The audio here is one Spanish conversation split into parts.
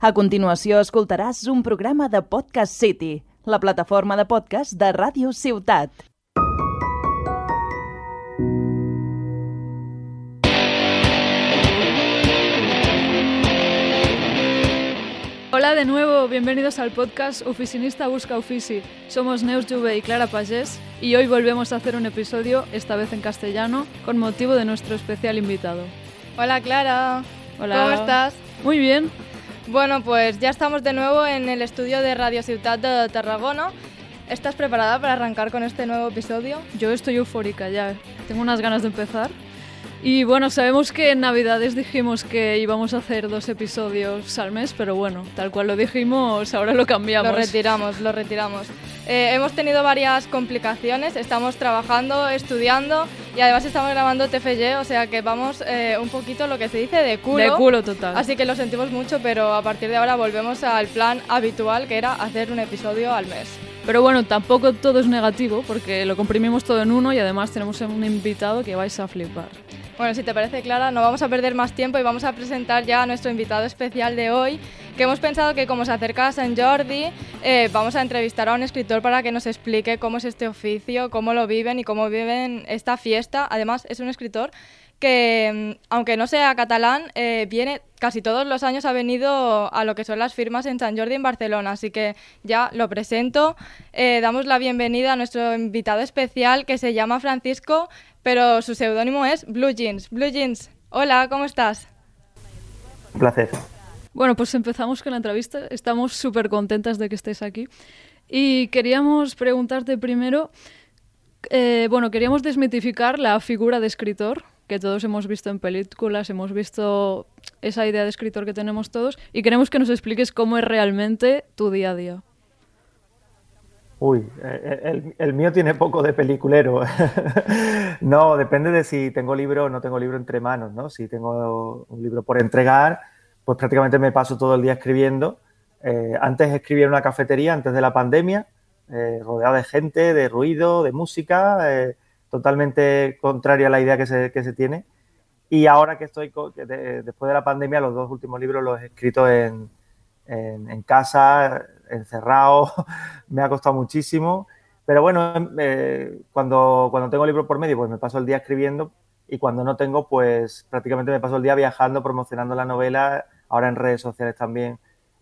A continuació escoltaràs un programa de Podcast City, la plataforma de podcast de Ràdio Ciutat. Hola de nuevo, bienvenidos al podcast Oficinista Busca Ofici. Somos Neus Juve y Clara Pagés y hoy volvemos a hacer un episodio, esta vez en castellano, con motivo de nuestro especial invitado. Hola Clara, Hola. ¿cómo estás? Muy bien, Bueno, pues ya estamos de nuevo en el estudio de Radio Ciutat de Tarragona. ¿Estás preparada para arrancar con este nuevo episodio? yo estoy eufórica ya, tengo unas ganas de empezar. Y bueno, sabemos que en Navidades dijimos que íbamos a hacer dos episodios al mes, pero bueno, tal cual lo dijimos, ahora lo cambiamos. Lo retiramos, lo retiramos. Eh, hemos tenido varias complicaciones, estamos trabajando, estudiando y además estamos grabando TFG, o sea que vamos eh, un poquito lo que se dice de culo. De culo total. Así que lo sentimos mucho, pero a partir de ahora volvemos al plan habitual que era hacer un episodio al mes. Pero bueno, tampoco todo es negativo porque lo comprimimos todo en uno y además tenemos un invitado que vais a flipar. Bueno, si te parece, Clara, no vamos a perder más tiempo y vamos a presentar ya a nuestro invitado especial de hoy, que hemos pensado que como se acerca a San Jordi, eh, vamos a entrevistar a un escritor para que nos explique cómo es este oficio, cómo lo viven y cómo viven esta fiesta. Además, es un escritor que, mm, aunque no sea catalán, eh, viene casi todos los años ha venido a lo que son las firmas en San Jordi en Barcelona, así que ya lo presento. Eh, damos la bienvenida a nuestro invitado especial que se llama Francisco, pero su seudónimo es Blue Jeans. Blue Jeans, hola, ¿cómo estás? Un placer. Bueno, pues empezamos con la entrevista. Estamos súper contentas de que estés aquí. Y queríamos preguntarte primero, eh, bueno, queríamos desmitificar la figura de escritor, que todos hemos visto en películas, hemos visto esa idea de escritor que tenemos todos, y queremos que nos expliques cómo es realmente tu día a día. Uy, eh, el, el mío tiene poco de peliculero. no, depende de si tengo libro o no tengo libro entre manos, ¿no? Si tengo un libro por entregar, pues prácticamente me paso todo el día escribiendo. Eh, antes escribía en una cafetería, antes de la pandemia, eh, rodeado de gente, de ruido, de música, eh, totalmente contraria a la idea que se, que se tiene. Y ahora que estoy, que de- después de la pandemia, los dos últimos libros los he escrito en, en, en casa, encerrado, me ha costado muchísimo. Pero bueno, eh, cuando, cuando tengo libro por medio, pues me paso el día escribiendo y cuando no tengo, pues prácticamente me paso el día viajando, promocionando la novela, ahora en redes sociales también,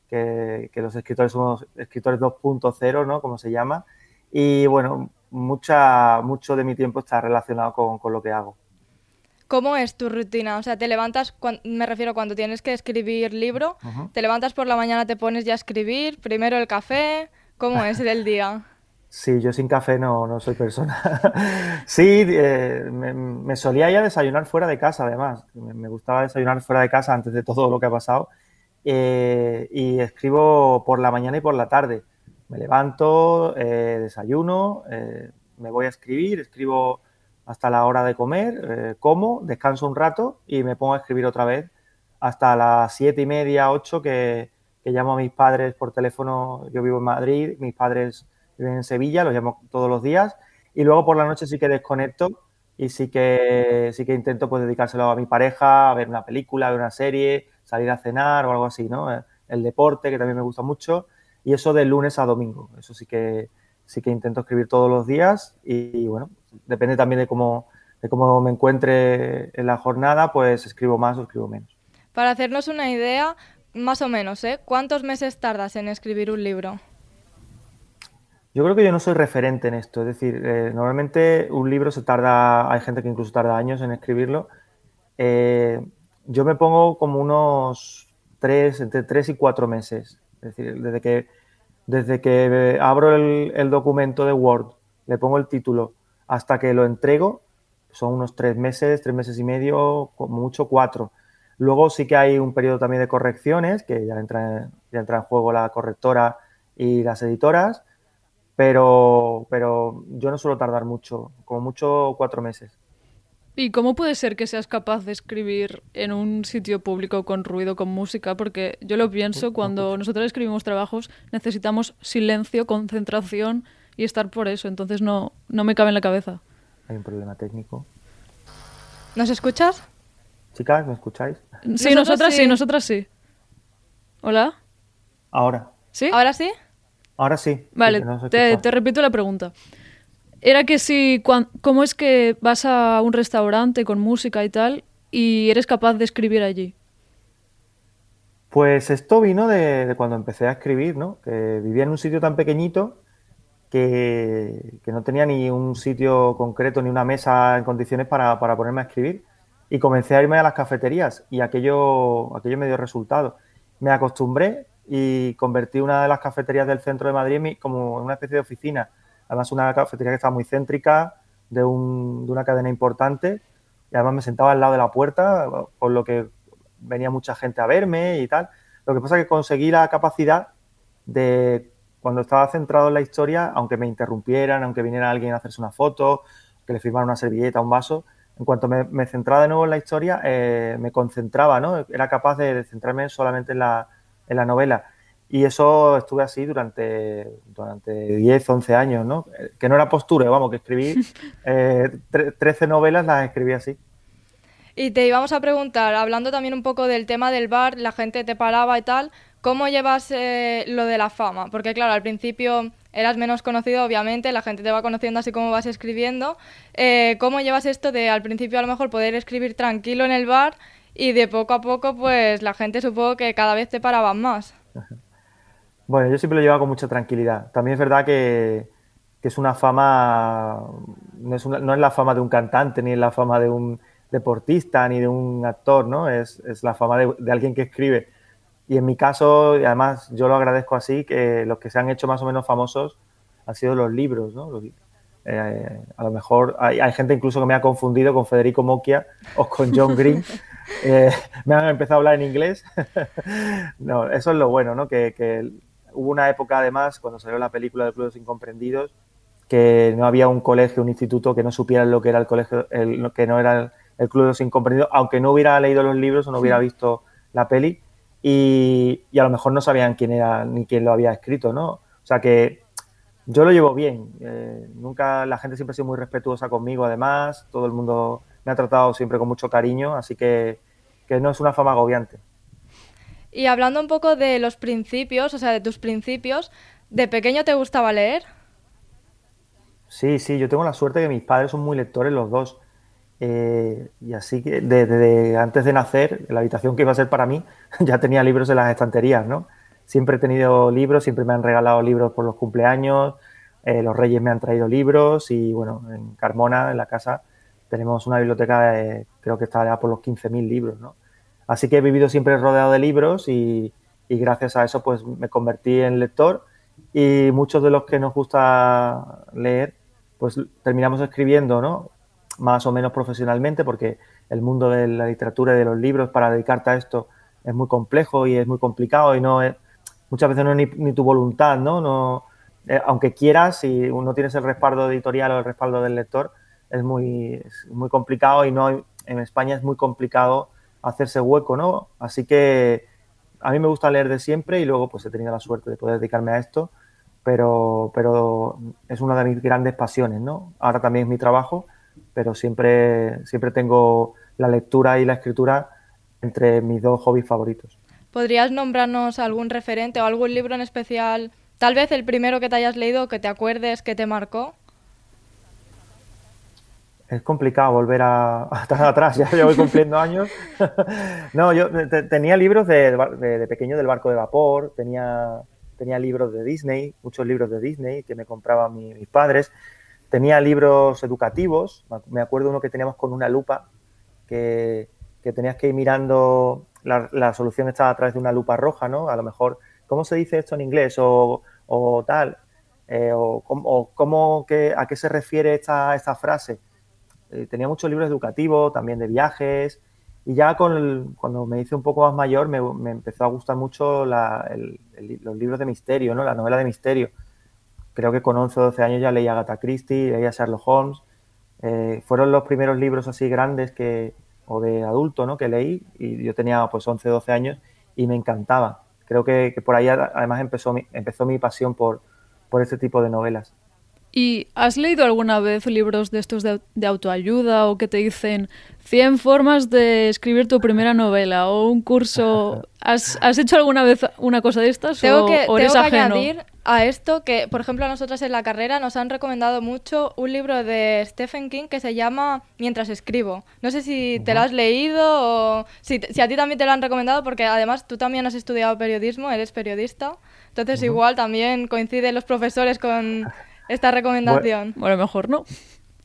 que, que los escritores somos escritores 2.0, ¿no? Como se llama. Y bueno, mucha, mucho de mi tiempo está relacionado con, con lo que hago. ¿Cómo es tu rutina? O sea, te levantas, me refiero cuando tienes que escribir libro, Ujú. te levantas por la mañana, te pones ya a escribir, primero el café, ¿cómo es el día? Sí, yo sin café no, no soy persona. Sí, eh, me, me solía ya desayunar fuera de casa, además. Me, me gustaba desayunar fuera de casa antes de todo lo que ha pasado. Eh, y escribo por la mañana y por la tarde. Me levanto, eh, desayuno, eh, me voy a escribir, escribo hasta la hora de comer, eh, como, descanso un rato y me pongo a escribir otra vez hasta las siete y media, ocho, que, que llamo a mis padres por teléfono. Yo vivo en Madrid, mis padres viven en Sevilla, los llamo todos los días. Y luego por la noche sí que desconecto y sí que, sí que intento pues dedicárselo a mi pareja, a ver una película, a ver una serie, salir a cenar o algo así, ¿no? El deporte, que también me gusta mucho. Y eso de lunes a domingo. Eso sí que, sí que intento escribir todos los días y, bueno, depende también de cómo, de cómo me encuentre en la jornada, pues escribo más o escribo menos. Para hacernos una idea, más o menos, ¿eh? ¿Cuántos meses tardas en escribir un libro? Yo creo que yo no soy referente en esto, es decir, eh, normalmente un libro se tarda, hay gente que incluso tarda años en escribirlo. Eh, yo me pongo como unos tres, entre tres y cuatro meses, es decir, desde que, desde que abro el, documento de Word, le pongo el título, hasta que lo entrego, son unos tres meses, tres meses y medio, mucho cuatro. Luego sí que hay un periodo también de correcciones, que ya entra, ya entra en juego la correctora y las editoras, pero, pero yo no suelo tardar mucho, como mucho cuatro meses. ¿Y cómo puede ser que seas capaz de escribir en un sitio público con ruido, con música? Porque yo lo pienso, cuando nosotros escribimos trabajos necesitamos silencio, concentración y estar por eso, entonces no, no me cabe en la cabeza. Hay un problema técnico. ¿Nos escuchas? Chicas, ¿me escucháis? Sí, Nosotros nosotras sí. sí. nosotras sí. ¿Hola? Ahora. ¿Sí? ¿Ahora sí? Ahora sí. Vale, te, repito la pregunta. Era que si, ¿cómo es que vas a un restaurante con música y tal y eres capaz de escribir allí? Pues esto vino de, cuando empecé a escribir, ¿no? Que vivía en un sitio tan pequeñito que, no tenía ni un sitio concreto ni una mesa en condiciones para, ponerme a escribir. Y comencé a irme a las cafeterías y aquello, aquello me dio resultado. Me acostumbré y convertí una de las cafeterías del centro de Madrid como una especie de oficina. Además, una cafetería que estaba muy céntrica, de, un, de una cadena importante. Y además me sentaba al lado de la puerta, por lo que venía mucha gente a verme y tal. Lo que pasa es que conseguí la capacidad de, cuando estaba centrado en la historia, aunque me interrumpieran, aunque viniera alguien a hacerse una foto, que le firmara una servilleta, un vaso, en cuanto me, centraba de nuevo en la historia, eh, me concentraba, ¿no? Era capaz de, centrarme solamente en la, en la novela. Y eso estuve así durante, durante 10, 11 años, ¿no? Que no era postura, vamos, que escribí eh, 13 novelas, las escribí así. Y te íbamos a preguntar, hablando también un poco del tema del bar, la gente te paraba y tal, ¿cómo llevas eh, lo de la fama? Porque claro, al principio eras menos conocido, obviamente, la gente te va conociendo así como vas escribiendo. Eh, ¿Cómo llevas esto de al principio a lo mejor poder escribir tranquilo en el bar y de poco a poco pues la gente supongo que cada vez te paraban más? Bueno, yo siempre lo llevo con mucha tranquilidad. También es verdad que, es una fama, no es, no es la fama de un cantante ni es la fama de un deportista ni de un actor, ¿no? Es, la fama de, alguien que escribe. Y en mi caso, y además yo lo agradezco así, que los que se han hecho más o menos famosos han sido los libros, ¿no? Eh, a lo mejor hay, gente incluso que me ha confundido con Federico Mocchia o con John Green. Eh, me han empezado a hablar en inglés. no, eso es lo bueno, ¿no? Que, hubo una época además, cuando salió la película de Clubes Incomprendidos, que no había un colegio, un instituto que no supieran lo que era el colegio, el, que no era el Club de los Incomprendidos, aunque no hubiera leído los libros o no hubiera visto la peli y, a lo mejor no sabían quién era ni quién lo había escrito, ¿no? O sea que yo lo llevo bien. Eh, nunca, la gente siempre ha sido muy respetuosa conmigo, además, todo el mundo me ha tratado siempre con mucho cariño, así que, que no es una fama agobiante. Y hablando un poco de los principios, o sea, de tus principios, ¿de pequeño te gustaba leer? Sí, sí, yo tengo la suerte que mis padres son muy lectores los dos. Eh, y así que desde antes de nacer, la habitación que iba a ser para mí, ya tenía libros en las estanterías, ¿no? Siempre he tenido libros, siempre me han regalado libros por los cumpleaños, eh, los reyes me han traído libros y bueno, en Carmona, en la casa, tenemos una biblioteca de, creo que está por los 15.000 libros, ¿no? Así que he vivido siempre rodeado de libros y, y gracias a eso pues me convertí en lector y muchos de los que nos gusta leer pues terminamos escribiendo, ¿no? más o menos profesionalmente, porque el mundo de la literatura y de los libros para dedicarte a esto es muy complejo y es muy complicado y no es, muchas veces no es ni, tu voluntad, ¿no? no eh, aunque quieras, si no tienes el respaldo editorial o el respaldo del lector, es muy, muy complicado y no en España es muy complicado hacerse hueco, ¿no? Así que a mí me gusta leer de siempre y luego pues he tenido la suerte de poder dedicarme a esto, pero, pero es una de mis grandes pasiones, ¿no? Ahora también es mi trabajo pero siempre, siempre tengo la lectura y la escritura entre mis dos hobbies favoritos. ¿Podrías nombrarnos algún referente o algún libro en especial? Tal vez el primero que te hayas leído, que te acuerdes, que te marcó. Es complicado volver a, atrás, ya, voy cumpliendo años. no, yo tenía libros de, pequeño del barco de vapor, tenía, tenía libros de Disney, muchos libros de Disney que me compraban mis padres. Tenía libros educativos, me acuerdo uno que teníamos con una lupa, que, tenías que ir mirando, la, solución estaba a través de una lupa roja, ¿no? A lo mejor, ¿cómo se dice esto en inglés? O, tal, eh, o, cómo, que, a qué se refiere esta, esta frase. Eh, tenía muchos libros educativos, también de viajes, y ya con cuando me hice un poco más mayor me, empezó a gustar mucho los libros de misterio, ¿no? La novela de misterio creo que con 11 o 12 años ya leía Agatha Christie, leía Sherlock Holmes. Eh, fueron los primeros libros así grandes que, o de adulto ¿no? que leí y yo tenía pues 11 o 12 años y me encantaba. Creo que, por ahí además empezó mi, empezó mi pasión por, por este tipo de novelas. ¿Y has leído alguna vez libros de estos de, autoayuda o que te dicen 100 formas de escribir tu primera novela o un curso? ¿Has, hecho alguna vez una cosa de estas? Tengo que, añadir a esto que, por ejemplo, a nosotras en la carrera nos han recomendado mucho un libro de Stephen King que se llama Mientras escribo. No sé si te lo has leído o si, si a ti también te lo han recomendado porque además tú también has estudiado periodismo, eres periodista. Entonces igual también coinciden los profesores con esta recomendación. Bueno, mejor no.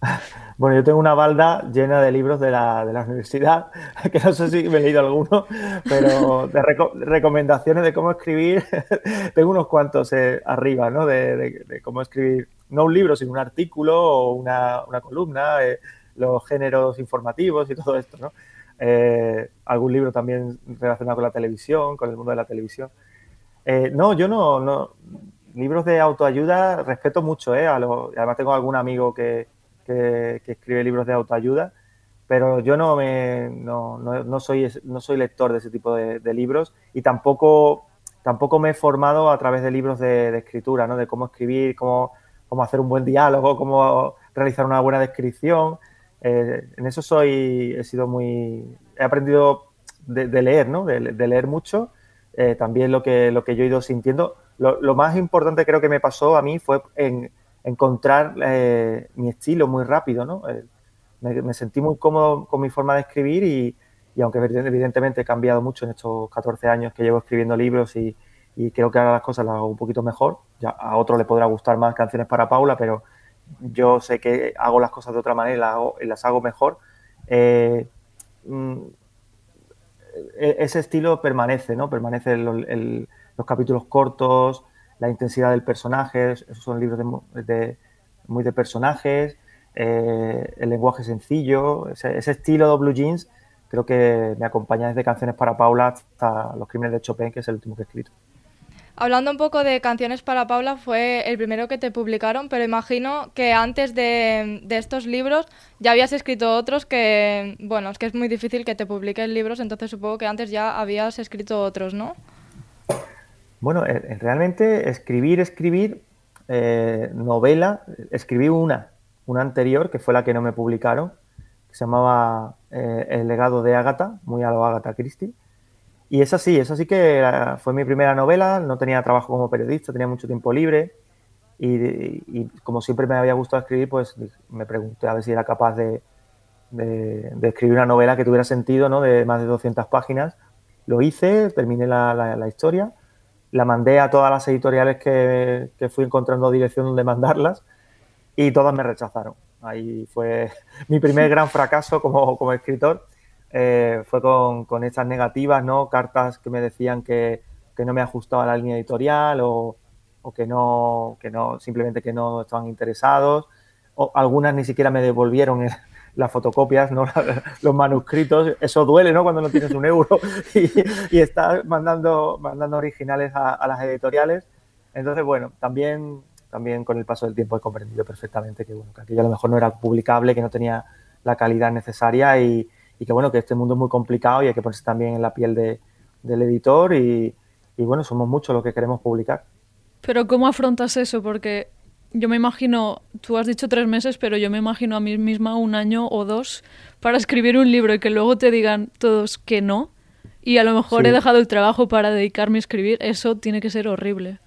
Bueno, yo tengo una balda llena de libros de la, de la universidad, que no sé si me he leído alguno, pero de recomendaciones de cómo escribir, tengo unos cuantos eh, arriba, ¿no? De, cómo escribir, no un libro, sino un artículo o una, una columna, eh, los géneros informativos y todo esto, ¿no? Eh, algún libro también relacionado con la televisión, con el mundo de la televisión. no, yo no, no, libros de autoayuda respeto mucho, ¿eh? además tengo algún amigo que, escribe libros de autoayuda, pero yo no, me, no, soy, no lector de ese tipo de, libros y tampoco, tampoco me he formado a través de libros de, escritura, ¿no? de cómo escribir, cómo, hacer un buen diálogo, cómo realizar una buena descripción. Eh, en eso soy, he sido muy, he aprendido de, leer, ¿no? de, leer mucho. Eh, también lo que, lo que yo he ido sintiendo lo, más importante creo que me pasó a mí fue en, encontrar eh, mi estilo muy rápido, ¿no? Eh, me, sentí muy cómodo con mi forma de escribir y, aunque evidentemente he cambiado mucho en estos 14 años que llevo escribiendo libros y, creo que ahora las cosas las hago un poquito mejor, a otro le podrá gustar más canciones para Paula, pero yo sé que hago las cosas de otra manera y las hago, mejor. Eh, mm, e, ese estilo permanece, ¿no? Permanece los capítulos cortos, la intensidad del personaje, esos son libros de, muy de personajes, eh, el lenguaje sencillo, ese, estilo de Blue Jeans creo que me acompaña desde Canciones para Paula hasta Los Crímenes de Chopin, que es el último que he escrito. Hablando un poco de Canciones para Paula, fue el primero que te publicaron, pero imagino que antes de, de, estos libros ya habías escrito otros que, bueno, es que es muy difícil que te publiquen libros, entonces supongo que antes ya habías escrito otros, ¿no? Bueno, eh, eh, realmente escribir, escribir, eh, novela, escribí una, una anterior, que fue la que no me publicaron, que se llamaba El legado de Ágata, muy a lo Ágata Christie. Y esa sí, esa sí que fue mi primera novela, no tenía trabajo como periodista, tenía mucho tiempo libre y, como siempre me había gustado escribir, pues me pregunté a ver si era capaz de, escribir una novela que tuviera sentido, ¿no? De más de 200 páginas. Lo hice, terminé la historia la mandé a todas las editoriales que, fui encontrando dirección donde mandarlas y todas me rechazaron. Ahí fue mi primer gran fracaso como, escritor. Eh, fue con, estas negativas, ¿no? Cartas que me decían que, no me ajustaba la línea editorial o, que no, que no, simplemente que no estaban interesados. O algunas ni siquiera me devolvieron las fotocopias, ¿no? los manuscritos, eso duele, ¿no? Cuando no tienes un euro y, estás mandando, mandando originales a, las editoriales. Entonces, bueno, también, también con el paso del tiempo he comprendido perfectamente que, bueno, que aquello a lo mejor no era publicable, que no tenía la calidad necesaria y, que, bueno, que este mundo es muy complicado y hay que ponerse también en la piel del editor y, y, bueno, somos muchos los que queremos publicar. Pero ¿cómo afrontas eso? Porque yo me imagino, tú has dicho tres meses, pero yo me imagino a mí misma un año o dos para escribir un libro y que luego te digan todos que no. Y a lo mejor he dejado el trabajo para dedicarme a escribir. Eso tiene que ser horrible.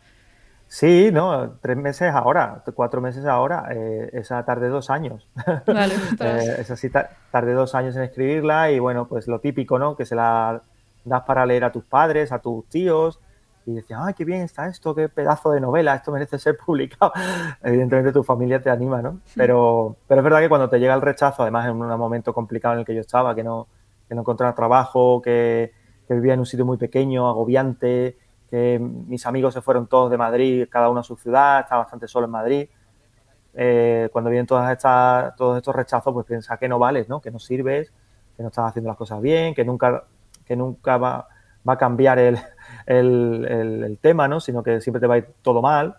Sí, no, tres meses ahora, cuatro meses ahora, eh, esa tarde dos años. Vale, eh, esa sí tarde dos años en escribirla y bueno, pues lo típico, ¿no? Que se la das para leer a tus padres, a tus tíos, y decía, ay, qué bien está esto, qué pedazo de novela, esto merece ser publicado. Evidentemente tu familia te anima, ¿no? Pero, pero es verdad que cuando te llega el rechazo, además en un momento complicado en el que yo estaba, que no, que no encontraba trabajo, que, vivía en un sitio muy pequeño, agobiante, que mis amigos se fueron todos de Madrid, cada uno a su ciudad, estaba bastante solo en Madrid. Eh, cuando vienen todas estas, todos estos rechazos, pues piensa que no vales, ¿no? Que no sirves, que no estás haciendo las cosas bien, que nunca, que nunca va, va a cambiar el, el, tema, ¿no? Sino que siempre te va a ir todo mal.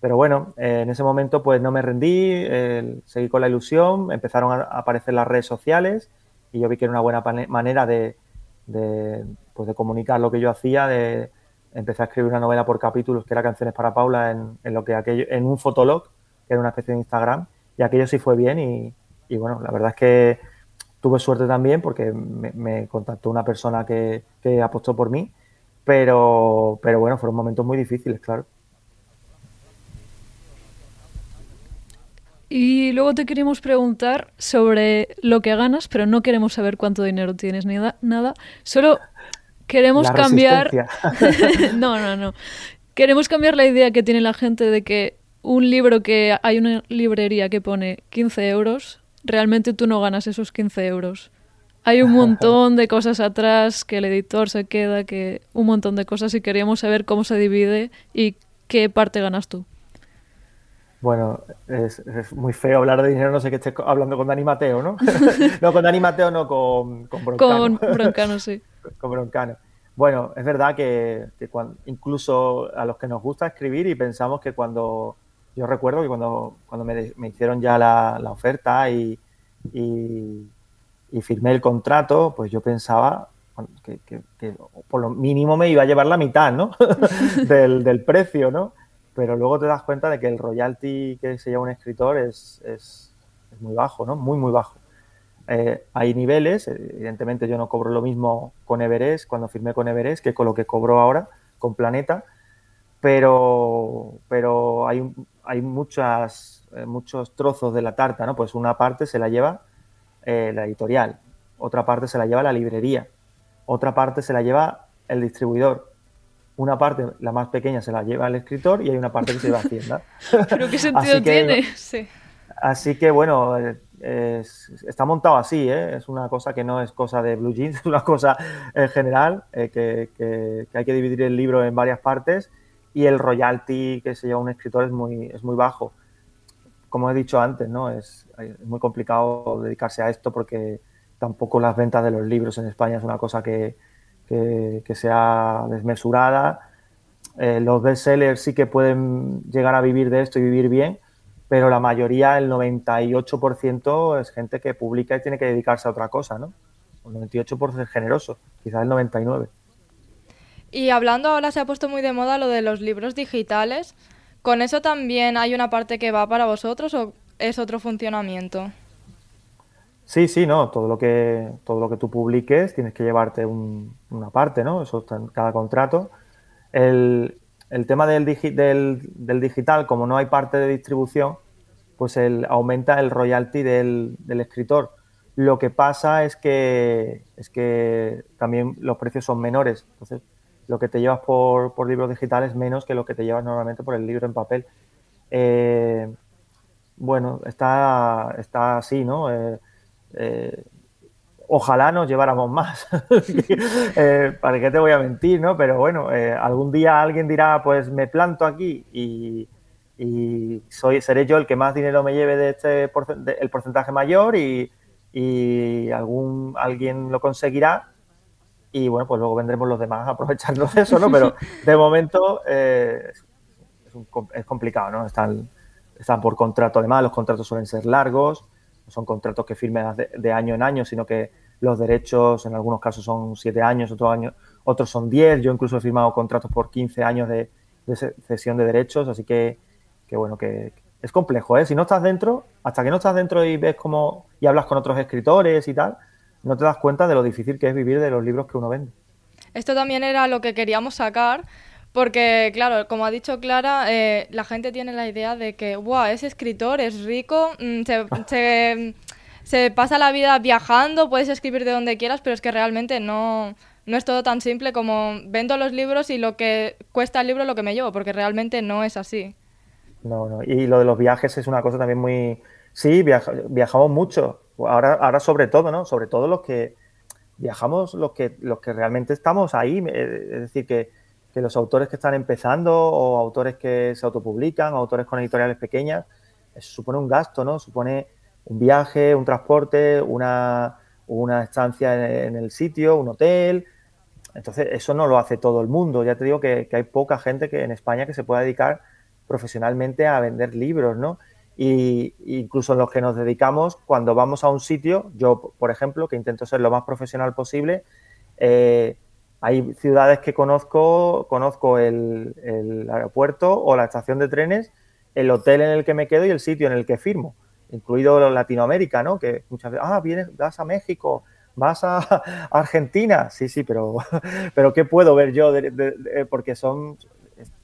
Pero bueno, eh, en ese momento pues no me rendí, seguí con la ilusión, empezaron a aparecer las redes sociales y yo vi que era una buena manera de, pues de comunicar lo que yo hacía, de empezar a escribir una novela por capítulos que era Canciones para Paula en, lo que aquello, en un fotolog, que era una especie de Instagram, y aquello sí fue bien y, y bueno, la verdad es que tuve suerte también porque me, contactó una persona que, que, apostó por mí, pero, pero bueno, fueron momentos muy difíciles, claro. Y luego te queríamos preguntar sobre lo que ganas, pero no queremos saber cuánto dinero tienes ni nada. Solo queremos cambiar. no, no, no. Queremos cambiar la idea que tiene la gente de que un libro que hay una librería que pone 15 euros, realmente tú no ganas esos 15 euros. Hay un montón de cosas atrás que el editor se queda, que un montón de cosas y queríamos saber cómo se divide y qué parte ganas tú. Bueno, es, muy feo hablar de dinero, no sé qué estés hablando con Dani Mateo, ¿no? no, con Dani Mateo, no, con, con Broncano. Con Broncano, sí. con Broncano. Bueno, es verdad que, incluso a los que nos gusta escribir y pensamos que cuando, yo recuerdo que cuando, cuando me, hicieron ya la, oferta y, y, firmé el contrato, pues yo pensaba que, por lo mínimo me iba a llevar la mitad, ¿no? del, del precio, ¿no? pero luego te das cuenta de que el royalty que se lleva un escritor es, es, muy bajo, ¿no? Muy, muy bajo. Eh, hay niveles, evidentemente yo no cobro lo mismo con Everest, cuando firmé con Everest, que con lo que cobro ahora con Planeta, pero, pero hay, hay muchas, eh, muchos trozos de la tarta, ¿no? Pues una parte se la lleva eh, la editorial, otra parte se la lleva la librería, otra parte se la lleva el distribuidor, una parte, la más pequeña, se la lleva el escritor y hay una parte que se lleva a Hacienda. ¿Pero qué sentido tiene? Sí. Así que, bueno, está montado así, ¿eh? es una cosa que no es cosa de Blue Jeans, es una cosa en general, eh, que, hay que dividir el libro en varias partes y el royalty que se lleva un escritor es muy, es muy bajo. Como he dicho antes, ¿no? es, es muy complicado dedicarse a esto porque tampoco las ventas de los libros en España es una cosa que, que, sea desmesurada. Eh, los bestsellers sí que pueden llegar a vivir de esto y vivir bien, pero la mayoría, el 98%, es gente que publica y tiene que dedicarse a otra cosa, ¿no? El 98% es generoso, quizás el 99%. Y hablando ahora se ha puesto muy de moda lo de los libros digitales. ¿Con eso también hay una parte que va para vosotros o es otro funcionamiento? Sí, sí, no, todo lo que, todo lo que tú publiques tienes que llevarte una parte, ¿no? Eso está en cada contrato. El, tema del, del, digital, como no hay parte de distribución, pues el, aumenta el royalty del, escritor. Lo que pasa es que, es que también los precios son menores. Entonces, lo que te llevas por, por libro digital es menos que lo que te llevas normalmente por el libro en papel. Eh, bueno, está, está así, ¿no? Eh, eh, ojalá nos lleváramos más. ¿Para qué te voy a mentir, no? Pero bueno, algún día alguien dirá, pues me planto aquí y, soy, seré yo el que más dinero me lleve de este el porcentaje mayor y, algún alguien lo conseguirá y bueno, pues luego vendremos los demás a aprovecharnos de eso, ¿no? Pero de momento es, complicado, ¿no? Están, están por contrato, además los contratos suelen ser largos, son contratos que firmes de, año en año, sino que los derechos en algunos casos son siete años, otros años, otros son diez. Yo incluso he firmado contratos por 15 años de, cesión de derechos, así que, bueno, que es complejo, ¿eh? Si no estás dentro, hasta que no estás dentro y ves cómo y hablas con otros escritores y tal, no te das cuenta de lo difícil que es vivir de los libros que uno vende. Esto también era lo que queríamos sacar, porque, claro, como ha dicho Clara, eh, la gente tiene la idea de que, wow, es escritor, es rico, mm, se, pasa la vida viajando, puedes escribir de donde quieras, pero es que realmente no, no es todo tan simple como vendo los libros y lo que cuesta el libro lo que me llevo, porque realmente no es así. No, no. Y lo de los viajes es una cosa también muy... Sí, viajamos mucho. Ahora, ahora sobre todo, ¿no? Sobre todo los que viajamos, los que, los que realmente estamos ahí. Eh, es decir, que que los autores que están empezando o autores que se autopublican, autores con editoriales pequeñas, eso supone un gasto, ¿no? Supone un viaje, un transporte, una, una estancia en, el sitio, un hotel. Entonces, eso no lo hace todo el mundo. Ya te digo que, hay poca gente que en España que se pueda dedicar profesionalmente a vender libros, ¿no? Y incluso en los que nos dedicamos, cuando vamos a un sitio, yo, por ejemplo, que intento ser lo más profesional posible, eh, hay ciudades que conozco, conozco el, aeropuerto o la estación de trenes el hotel en el que me quedo y el sitio en el que firmo, incluido Latinoamérica, ¿no? Que muchas veces, ah, vienes, vas a México, vas a, Argentina, sí, sí, pero, pero ¿qué puedo ver yo? porque son,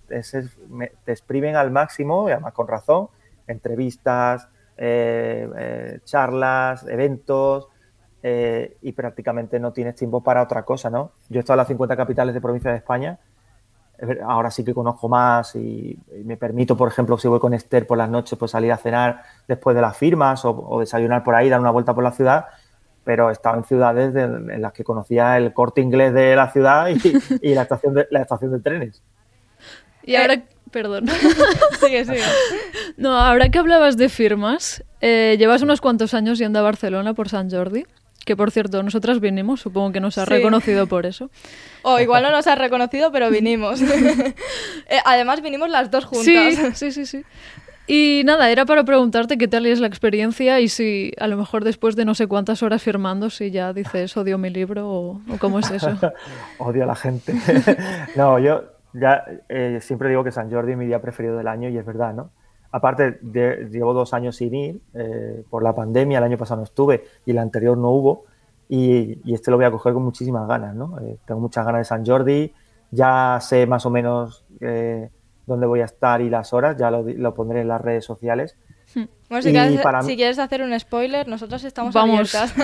te exprimen al máximo, y además con razón, entrevistas, eh, eh, charlas, eventos, eh, y prácticamente no tienes tiempo para otra cosa, ¿no? Yo he estado en las 50 capitales de provincia de España, ahora sí que conozco más y, me permito, por ejemplo, si voy con Esther por las noches, pues salir a cenar después de las firmas o, desayunar por ahí, dar una vuelta por la ciudad, pero he estado en ciudades en las que conocía el corte inglés de la ciudad y, la, estación de, la estación de trenes. Y ahora, perdón. sigue, sigue. No, ahora que hablabas de firmas, eh, llevas unos cuantos años yendo a Barcelona por San Jordi que por cierto, nosotras vinimos, supongo que nos ha reconocido por eso. O igual no nos ha reconocido, pero vinimos. Eh, además, vinimos las dos juntas. Sí, sí, sí, Y nada, era para preguntarte qué tal es la experiencia y si a lo mejor después de no sé cuántas horas firmando, si ya dices odio mi libro o, cómo es eso. odio a la gente. no, yo ya eh, siempre digo que San Jordi es mi día preferido del año y es verdad, ¿no? Aparte, llevo dos años sin ir eh, por la pandemia, el año pasado no estuve y el anterior no hubo. Y, este lo voy a coger con muchísimas ganas, ¿no? Eh, tengo muchas ganas de San Jordi, ya sé más o menos eh, dónde voy a estar y las horas, ya lo, pondré en las redes sociales. Bueno, si, quieres, hacer un spoiler, nosotros estamos Vamos. abiertas.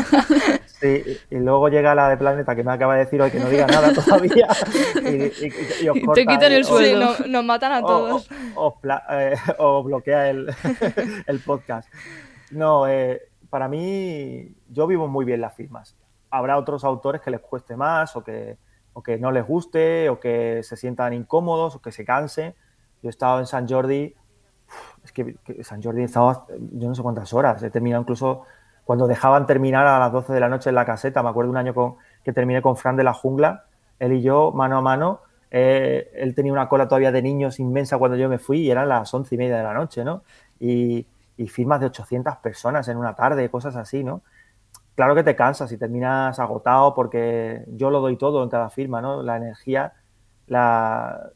Sí, y luego llega la de Planeta que me acaba de decir hoy que no diga nada todavía y, os te quitan el sueldo. Sí, nos matan a todos. O, eh, bloquea el, el, podcast. No, eh, para mí yo vivo muy bien las firmas. Habrá otros autores que les cueste más o que, o que no les guste o que se sientan incómodos o que se cansen. Yo he estado en San Jordi es que, San Jordi estaba yo no sé cuántas horas, he terminado incluso cuando dejaban terminar a las 12 de la noche en la caseta, me acuerdo un año con, que terminé con Fran de la Jungla, él y yo mano a mano, eh, él tenía una cola todavía de niños inmensa cuando yo me fui y eran las once y media de la noche, ¿no? Y, y firmas de 800 personas en una tarde, cosas así, ¿no? Claro que te cansas y terminas agotado porque yo lo doy todo en cada firma, ¿no? La energía la,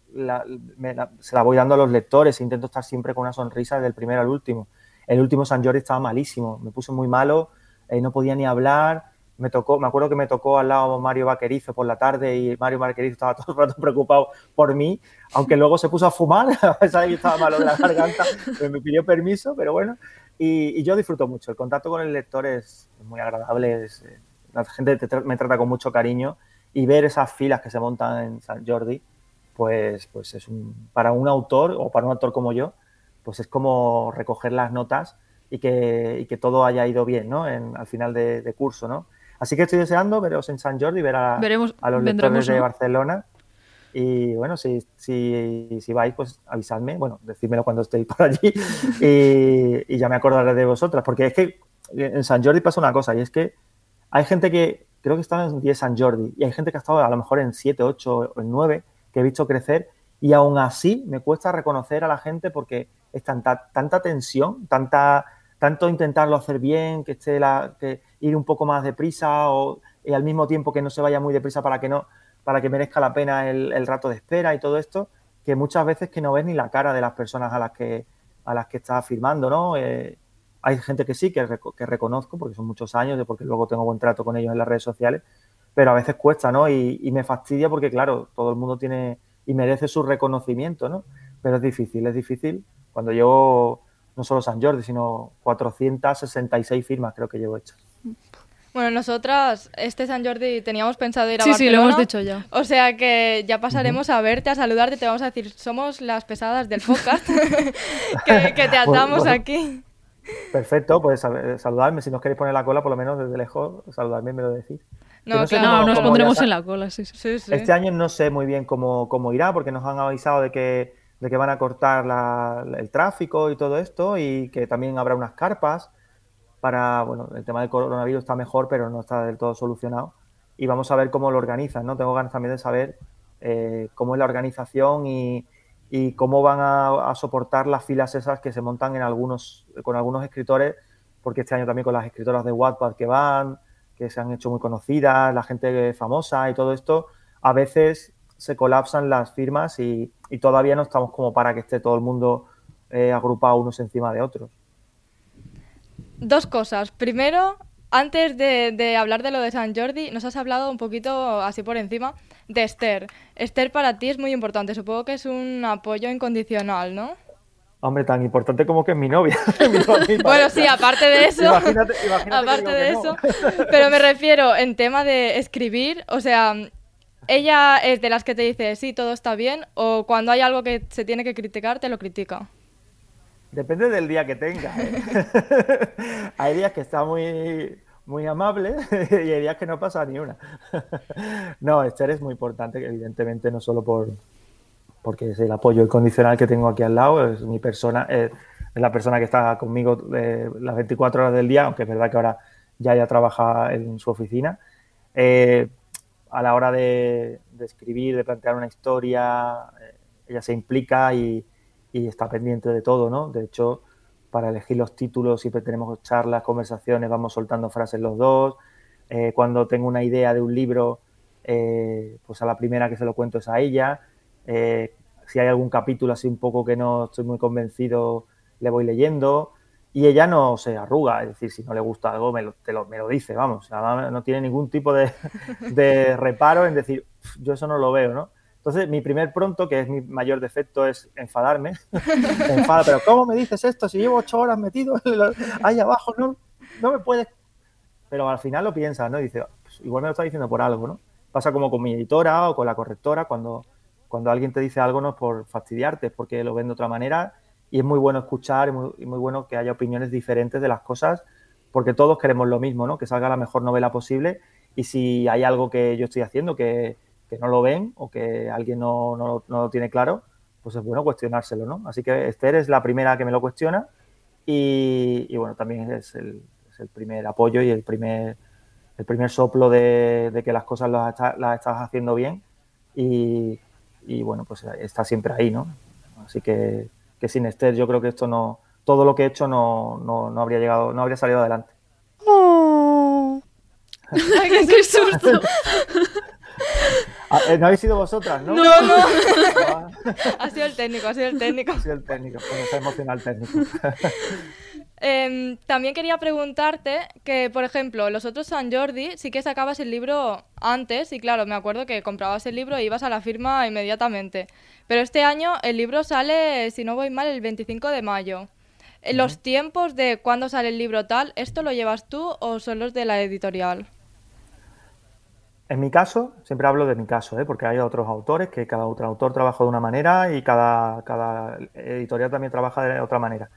se la voy dando a los lectores, intento estar siempre con una sonrisa del primero al último. El último San Jordi estaba malísimo, me puse muy malo, eh, no podía ni hablar, me tocó, me acuerdo que me tocó al lado Mario Vaquerizo por la tarde y Mario Vaquerizo estaba todo el rato preocupado por mí, aunque luego se puso a fumar, a pesar de que estaba malo de la garganta, me pidió permiso, pero bueno, y, yo disfruto mucho, el contacto con el lector es muy agradable, eh, la gente me trata con mucho cariño y ver esas filas que se montan en San Jordi, pues, pues es un, para un autor o para un autor como yo, pues es como recoger las notas y que, y que todo haya ido bien, ¿no? En, al final de, curso, ¿no? Así que estoy deseando veros en San Jordi, ver a, a los lectores de Barcelona. Y bueno, si, si, si, vais, pues avisadme, bueno, decídmelo cuando estéis por allí y, y, ya me acordaré de vosotras, porque es que en San Jordi pasa una cosa y es que hay gente que creo que están en 10 San Jordi y hay gente que ha estado a lo mejor en 7, 8 o en 9 que he visto crecer y aún así me cuesta reconocer a la gente porque es tanta, tanta tensión, tanta, tanto intentarlo hacer bien, que esté la, que ir un poco más deprisa o y al mismo tiempo que no se vaya muy deprisa para que no para que merezca la pena el, rato de espera y todo esto, que muchas veces que no ves ni la cara de las personas a las que a las que estás firmando, ¿no? Eh, hay gente que sí, que, que, reconozco, porque son muchos años, porque luego tengo buen trato con ellos en las redes sociales, pero a veces cuesta, ¿no? Y, me fastidia porque, claro, todo el mundo tiene y merece su reconocimiento, ¿no? Pero es difícil, es difícil. Cuando llevo no solo San Jordi, sino 466 firmas creo que llevo hechas. Bueno, nosotras este San Jordi teníamos pensado ir a sí, Barcelona. Sí, lo hemos dicho ya. O sea que ya pasaremos a verte, a saludarte, te vamos a decir, somos las pesadas del podcast que, te pues, atamos aquí. Perfecto, pues saludarme. Si nos queréis poner la cola, por lo menos desde lejos, saludarme y me lo decís. No, no, nos pondremos en la cola, sí, sí, Este año no sé muy bien cómo, cómo irá, porque nos han avisado de que, de que van a cortar el tráfico y todo esto, y que también habrá unas carpas para, bueno, el tema del coronavirus está mejor, pero no está del todo solucionado. Y vamos a ver cómo lo organizan, ¿no? Tengo ganas también de saber eh, cómo es la organización y, y cómo van a, soportar las filas esas que se montan en algunos, con algunos escritores, porque este año también con las escritoras de Wattpad que van, que se han hecho muy conocidas, la gente famosa y todo esto, a veces se colapsan las firmas y, todavía no estamos como para que esté todo el mundo eh, agrupados unos encima de otros. Dos cosas. Primero, antes de, hablar de lo de San Jordi, nos has hablado un poquito así por encima de Esther. Esther para ti es muy importante, supongo que es un apoyo incondicional, ¿no? Hombre, tan importante como que es mi novia. bueno, sí, aparte de eso. Imagínate, aparte de eso. Pero me refiero en tema de escribir, o sea, ella es de las que te dice sí, todo está bien, o cuando hay algo que se tiene que criticar, te lo critica. Depende del día que tenga. ¿eh? hay días que está muy, muy amable y hay días que no pasa ni una. no, Esther es muy importante, evidentemente, no solo por porque es el apoyo incondicional que tengo aquí al lado, es mi persona, es la persona que está conmigo eh, las 24 horas del día, aunque es verdad que ahora ya ya trabaja en su oficina. Eh, a la hora de, escribir, de plantear una historia, ella se implica y, y está pendiente de todo, ¿no? De hecho, para elegir los títulos siempre tenemos charlas, conversaciones, vamos soltando frases los dos. Eh, cuando tengo una idea de un libro, eh, pues a la primera que se lo cuento es a ella. Eh, si hay algún capítulo así un poco que no estoy muy convencido, le voy leyendo. Y ella no se arruga, es decir, si no le gusta algo, me lo, me lo dice, vamos. no tiene ningún tipo de, de reparo en decir, yo eso no lo veo, ¿no? Entonces, mi primer pronto, que es mi mayor defecto, es enfadarme. enfada, pero ¿cómo me dices esto? Si llevo ocho horas metido ahí abajo, no, no me puedes. Pero al final lo piensas, ¿no? Y dices, pues igual me lo está diciendo por algo, ¿no? Pasa como con mi editora o con la correctora, cuando, cuando alguien te dice algo no es por fastidiarte, es porque lo ven de otra manera y es muy bueno escuchar y y muy bueno que haya opiniones diferentes de las cosas, porque todos queremos lo mismo, ¿no? Que salga la mejor novela posible y si hay algo que yo estoy haciendo que que no lo ven o que alguien no, no, lo tiene claro, pues es bueno cuestionárselo, ¿no? Así que Esther es la primera que me lo cuestiona y, bueno, también es el, es el, primer apoyo y el primer, el primer soplo de, que las cosas las, estás haciendo bien y, y, bueno, pues está siempre ahí, ¿no? Así que, que, sin Esther yo creo que esto no, todo lo que he hecho no, no, no habría llegado, no habría salido adelante. ¡Ay, qué susto! Ah, eh, no habéis sido vosotras, ¿no? No, no. ha sido el técnico, ha sido el técnico. Ha sido el técnico, pues está emocional técnico. Em, también quería preguntarte que, por ejemplo, los otros San Jordi sí que sacabas el libro antes y claro, me acuerdo que comprabas el libro e ibas a la firma inmediatamente. Pero este año el libro sale, si no voy mal, el 25 de mayo. ¿Los tiempos de cuándo sale el libro tal, esto lo llevas tú o son los de la editorial? En mi caso, siempre hablo de mi caso, ¿eh? porque hay otros autores que cada otro autor trabaja de una manera y cada, editorial también trabaja de otra manera.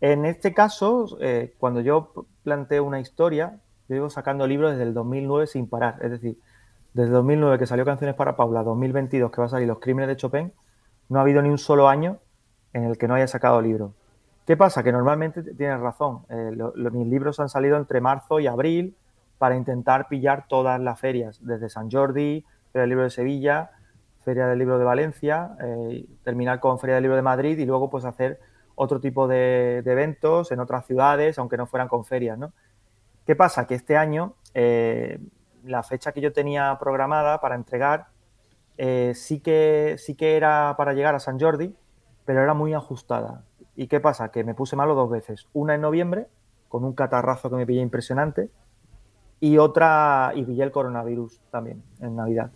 En este caso, eh, cuando yo planteo una historia, yo llevo sacando libros desde el 2009 sin parar. Es decir, desde 2009 que salió Canciones para Paula, 2022 que va a salir Los Crímenes de Chopin, no ha habido ni un solo año en el que no haya sacado libro. ¿Qué pasa? Que normalmente tienes razón. Eh, mis libros han salido entre marzo y abril, para intentar pillar todas las ferias, desde San Jordi, Feria del Libro de Sevilla, Feria del Libro de Valencia, eh, terminar con Feria del Libro de Madrid y luego pues hacer otro tipo de, eventos en otras ciudades, aunque no fueran con ferias, ¿no? ¿Qué pasa? Que este año eh, la fecha que yo tenía programada para entregar eh, sí, que, sí que era para llegar a San Jordi, pero era muy ajustada. ¿Y qué pasa? Que me puse malo dos veces. Una en noviembre, con un catarrazo que me pillé impresionante, y otra, y vi el coronavirus también en Navidad.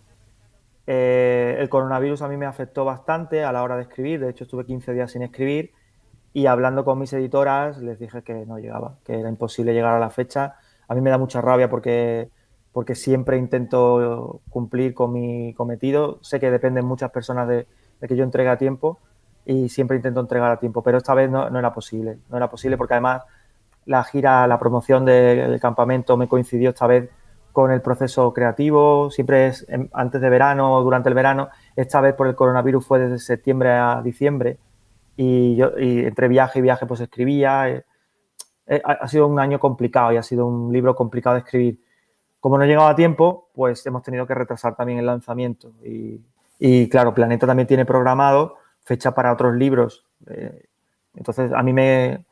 Eh, el coronavirus a mí me afectó bastante a la hora de escribir, de hecho estuve 15 días sin escribir y hablando con mis editoras les dije que no llegaba, que era imposible llegar a la fecha. A mí me da mucha rabia porque, porque siempre intento cumplir con mi cometido. Sé que dependen muchas personas de, que yo entregue a tiempo y siempre intento entregar a tiempo, pero esta vez no, no era posible. No era posible porque además la gira, la promoción del campamento me coincidió esta vez con el proceso creativo, siempre es antes de verano o durante el verano, esta vez por el coronavirus fue desde septiembre a diciembre y yo entre viaje y viaje pues escribía. Eh, eh, ha sido un año complicado y ha sido un libro complicado de escribir. Como no llegaba a tiempo, pues hemos tenido que retrasar también el lanzamiento. Y, claro, Planeta también tiene programado fecha para otros libros. Eh, entonces, a mí me,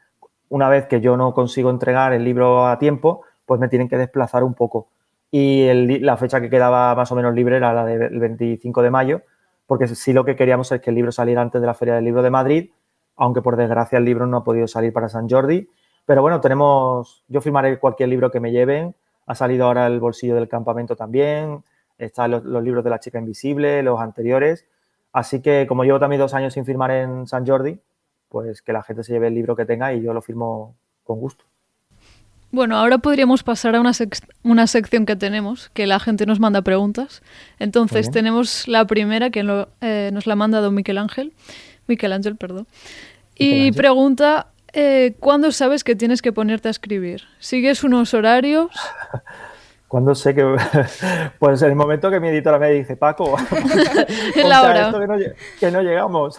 una vez que yo no consigo entregar el libro a tiempo, pues me tienen que desplazar un poco. Y la fecha que quedaba más o menos libre era la del 25 de mayo, porque sí lo que queríamos es que el libro saliera antes de la Feria del Libro de Madrid aunque por desgracia el libro no ha podido salir para San Jordi. Pero bueno, tenemos, yo firmaré cualquier libro que me lleven. Ha salido ahora el bolsillo del campamento también. Están los, libros de la chica invisible, los anteriores. Así que como llevo también dos años sin firmar en San Jordi, pues que la gente se lleve el libro que tenga y yo lo firmo con gusto. Bueno, ahora podríamos pasar a una, una sección que tenemos, que la gente nos manda preguntas. Entonces tenemos la primera que eh, nos la ha mandado Miquel Ángel, Miquel Ángel, perdón, y pregunta, eh, ¿cuándo sabes que tienes que ponerte a escribir? ¿Sigues unos horarios? ¿Cuándo sé que.? Pues en el momento que mi editora me dice, Paco, la hora. que, no, que no llegamos.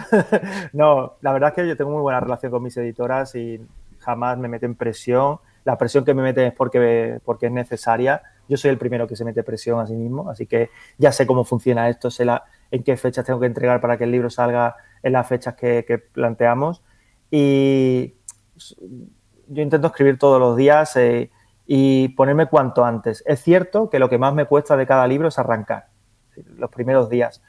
no, la verdad es que yo tengo muy buena relación con mis editoras y jamás me meten presión. La presión que me meten es porque, porque es necesaria. Yo soy el primero que se mete presión a sí mismo, así que ya sé cómo funciona esto, sé la, en qué fechas tengo que entregar para que el libro salga en las fechas que, planteamos. Y yo intento escribir todos los días eh, y ponerme cuanto antes. Es cierto que lo que más me cuesta de cada libro es arrancar, los primeros días.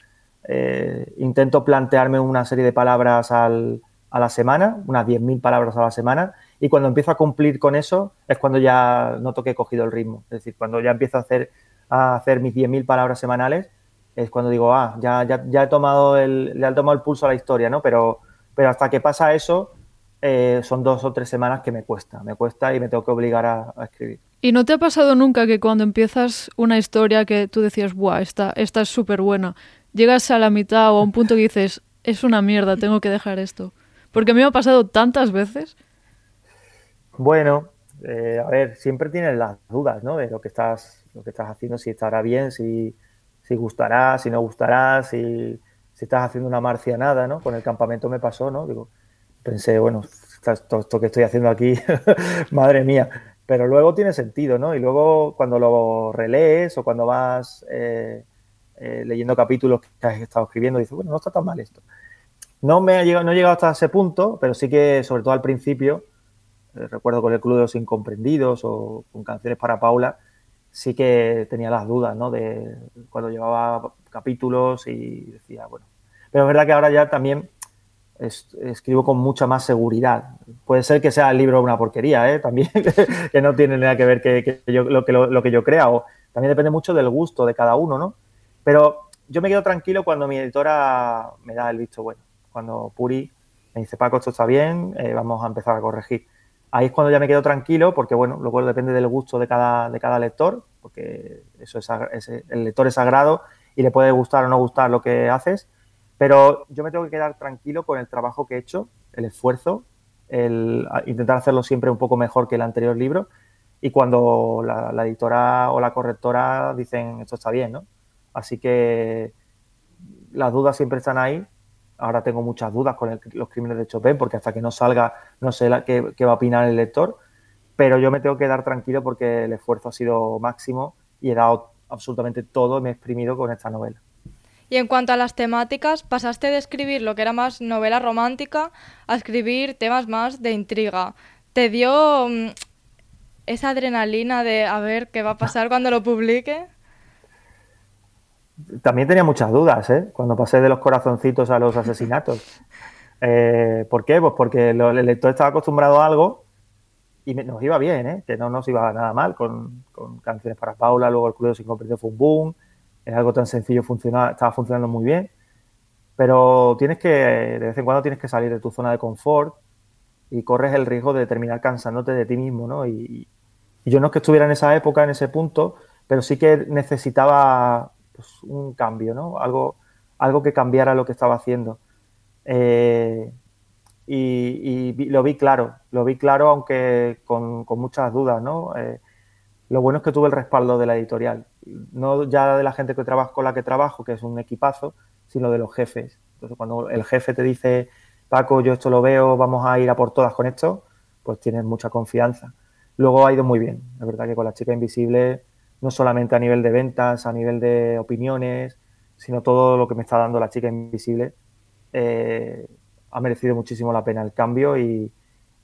Eh, intento plantearme una serie de palabras a la semana, unas 10.000 palabras a la semana, y cuando empiezo a cumplir con eso es cuando ya noto que he cogido el ritmo. Es decir, cuando ya empiezo a hacer, a hacer mis 10.000 palabras semanales, es cuando digo, ah, ya, ya, he tomado el, le he tomado el pulso a la historia, ¿no? Pero, pero hasta que pasa eso, eh, son dos o tres semanas que me cuesta, me cuesta y me tengo que obligar a, escribir. ¿Y no te ha pasado nunca que cuando empiezas una historia que tú decías, buah, esta, esta es súper buena, llegas a la mitad o a un punto que dices, es una mierda, tengo que dejar esto? Porque a mí me ha pasado tantas veces. Bueno, eh, a ver, siempre tienes las dudas, ¿no? De lo que estás, lo que estás haciendo, si estará bien, si, si gustará, si no gustará, si, si estás haciendo una marcianada, ¿no? Con el campamento me pasó, ¿no? Digo, pensé, bueno, esto, que estoy haciendo aquí, madre mía. Pero luego tiene sentido, ¿no? Y luego cuando lo relees o cuando vas eh, eh, leyendo capítulos que has estado escribiendo, dices, bueno, no está tan mal esto. No me ha llegado, no he llegado hasta ese punto, pero sí que, sobre todo al principio, eh, recuerdo con el Club de los Incomprendidos o con Canciones para Paula, sí que tenía las dudas, ¿no? De cuando llevaba capítulos y decía, bueno. Pero es verdad que ahora ya también escribo con mucha más seguridad. Puede ser que sea el libro una porquería, ¿eh? También, que no tiene nada que ver que, yo, lo, que, lo, que yo crea. O también depende mucho del gusto de cada uno, ¿no? Pero yo me quedo tranquilo cuando mi editora me da el visto bueno. Cuando Puri me dice, Paco, esto está bien, eh, vamos a empezar a corregir ahí es cuando ya me quedo tranquilo, porque bueno, luego depende del gusto de cada, de cada lector, porque eso es, el lector es sagrado y le puede gustar o no gustar lo que haces, pero yo me tengo que quedar tranquilo con el trabajo que he hecho, el esfuerzo, el intentar hacerlo siempre un poco mejor que el anterior libro, y cuando la, la editora o la correctora dicen esto está bien, ¿no? Así que las dudas siempre están ahí ahora tengo muchas dudas con los crímenes de Chopin, porque hasta que no salga no sé qué, va a opinar el lector, pero yo me tengo que dar tranquilo porque el esfuerzo ha sido máximo y he dado absolutamente todo, me he exprimido con esta novela. Y en cuanto a las temáticas, pasaste de escribir lo que era más novela romántica a escribir temas más de intriga. ¿Te dio mm, esa adrenalina de a ver qué va a pasar cuando lo publique? también tenía muchas dudas, ¿eh? Cuando pasé de los corazoncitos a los asesinatos. Eh, ¿Por qué? Pues porque el lector estaba acostumbrado a algo y nos iba bien, ¿eh? Que no nos iba nada mal con, canciones para Paula, luego el Club sin comprensión fue un boom, es algo tan sencillo, funcionaba, estaba funcionando muy bien, pero tienes que, de vez en cuando tienes que salir de tu zona de confort y corres el riesgo de terminar cansándote de ti mismo, ¿no? y yo no es que estuviera en esa época, en ese punto, pero sí que necesitaba pues, un cambio, ¿no? Algo, algo que cambiara lo que estaba haciendo. Eh, y, lo vi claro, lo vi claro, aunque con, muchas dudas, ¿no? Eh, lo bueno es que tuve el respaldo de la editorial, no ya de la gente que trabajo con la que trabajo, que es un equipazo, sino de los jefes. Entonces, cuando el jefe te dice, Paco, yo esto lo veo, vamos a ir a por todas con esto, pues tienes mucha confianza. Luego ha ido muy bien, la verdad que con la chica invisible no solamente a nivel de ventas, a nivel de opiniones, sino todo lo que me está dando la chica invisible. Eh, ha merecido muchísimo la pena el cambio y,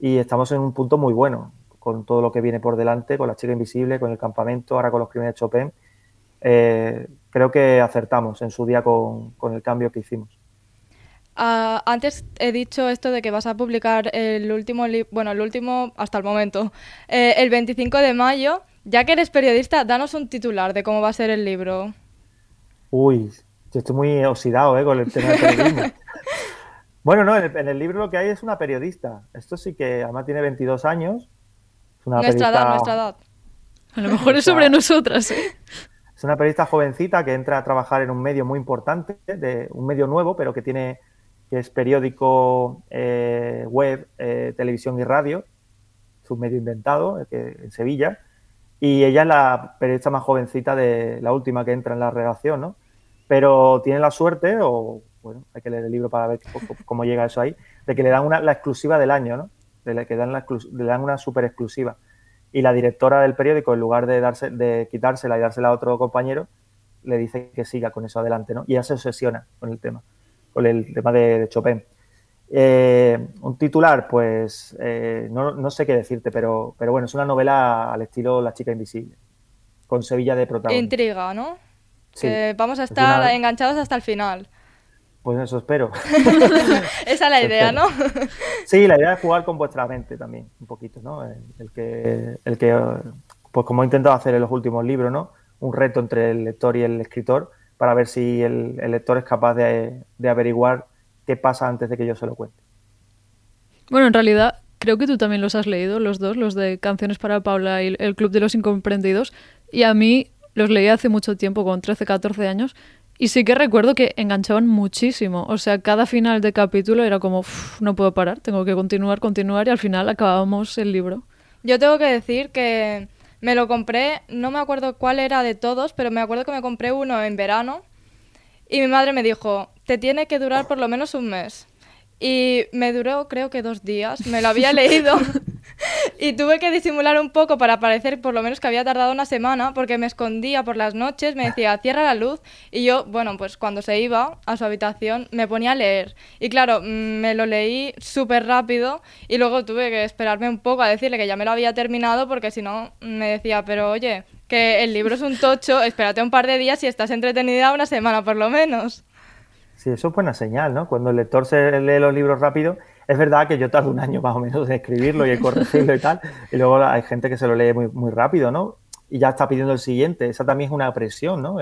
estamos en un punto muy bueno con todo lo que viene por delante, con la chica invisible, con el campamento, ahora con los crímenes de Chopin. Eh, creo que acertamos en su día con, con el cambio que hicimos. Ah, antes he dicho esto de que vas a publicar el último libro, bueno, el último hasta el momento, eh, el 25 de mayo. Ya que eres periodista, danos un titular de cómo va a ser el libro. Uy, yo estoy muy oxidado ¿eh? con el tema del periodismo. bueno, no, en el, libro lo que hay es una periodista. Esto sí que además tiene 22 años. Nuestra edad, nuestra edad. A lo mejor es sobre nosotras, ¿eh? Es una periodista jovencita que entra a trabajar en un medio muy importante, de un medio nuevo, pero que tiene que es periódico eh, web, eh, televisión y radio, es un medio inventado eh, que, en Sevilla, y ella es la periodista más jovencita de la última que entra en la redacción, ¿no? Pero tiene la suerte, o bueno, hay que leer el libro para ver cómo llega eso ahí, de que le dan una, la exclusiva del año, ¿no? De que dan la, le dan una super exclusiva. Y la directora del periódico, en lugar de, darse, de quitársela y dársela a otro compañero, le dice que siga con eso adelante, ¿no? Y ella se obsesiona con el tema con el tema de, Chopin. Eh, un titular, pues eh, no, sé qué decirte, pero, pero bueno, es una novela al estilo La chica invisible, con Sevilla de protagonista. Intriga, ¿no? que vamos a estar enganchados hasta el final. Pues eso espero. Esa es la idea, ¿no? sí, la idea es jugar con vuestra mente también, un poquito, ¿no? El, que, el que, pues como he intentado hacer en los últimos libros, ¿no? Un reto entre el lector y el escritor para ver si el, lector es capaz de, averiguar qué pasa antes de que yo se lo cuente. Bueno, en realidad creo que tú también los has leído, los dos, los de Canciones para Paula y el Club de los Incomprendidos. Y a mí los leí hace mucho tiempo, con 13, 14 años, y sí que recuerdo que enganchaban muchísimo. O sea, cada final de capítulo era como, no puedo parar, tengo que continuar, continuar, y al final acabábamos el libro. Yo tengo que decir que me lo compré, no me acuerdo cuál era de todos, pero me acuerdo que me compré uno en verano y mi madre me dijo, te tiene que durar por lo menos un mes. Y me duró creo que dos días, me lo había leído y tuve que disimular un poco para parecer por lo menos que había tardado una semana porque me escondía por las noches, me decía cierra la luz y yo, bueno, pues cuando se iba a su habitación me ponía a leer y claro, mm, me lo leí súper rápido y luego tuve que esperarme un poco a decirle que ya me lo había terminado porque si no me decía, pero oye, que el libro es un tocho, espérate un par de días y estás entretenida una semana por lo menos. Sí, eso es buena señal, ¿no? Cuando el lector se lee los libros rápido, es verdad que yo tardo un año más o menos en escribirlo y en corregirlo y tal, y luego hay gente que se lo lee muy, muy rápido, ¿no? Y ya está pidiendo el siguiente. Esa también es una presión, ¿no?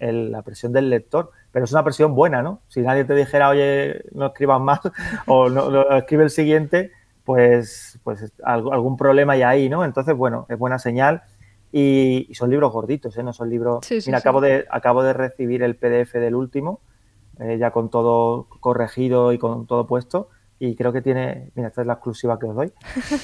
la presión del lector, pero es una presión buena, ¿no? Si nadie te dijera, oye, no escribas más o no, escribe el siguiente, pues, pues algún problema hay ahí, ¿no? Entonces, bueno, es buena señal. Y, son libros gorditos, ¿eh? No son libros... Mira, Acabo, de, acabo de recibir el PDF del último, eh, ya con todo corregido y con todo puesto y creo que tiene, mira, esta es la exclusiva que os doy,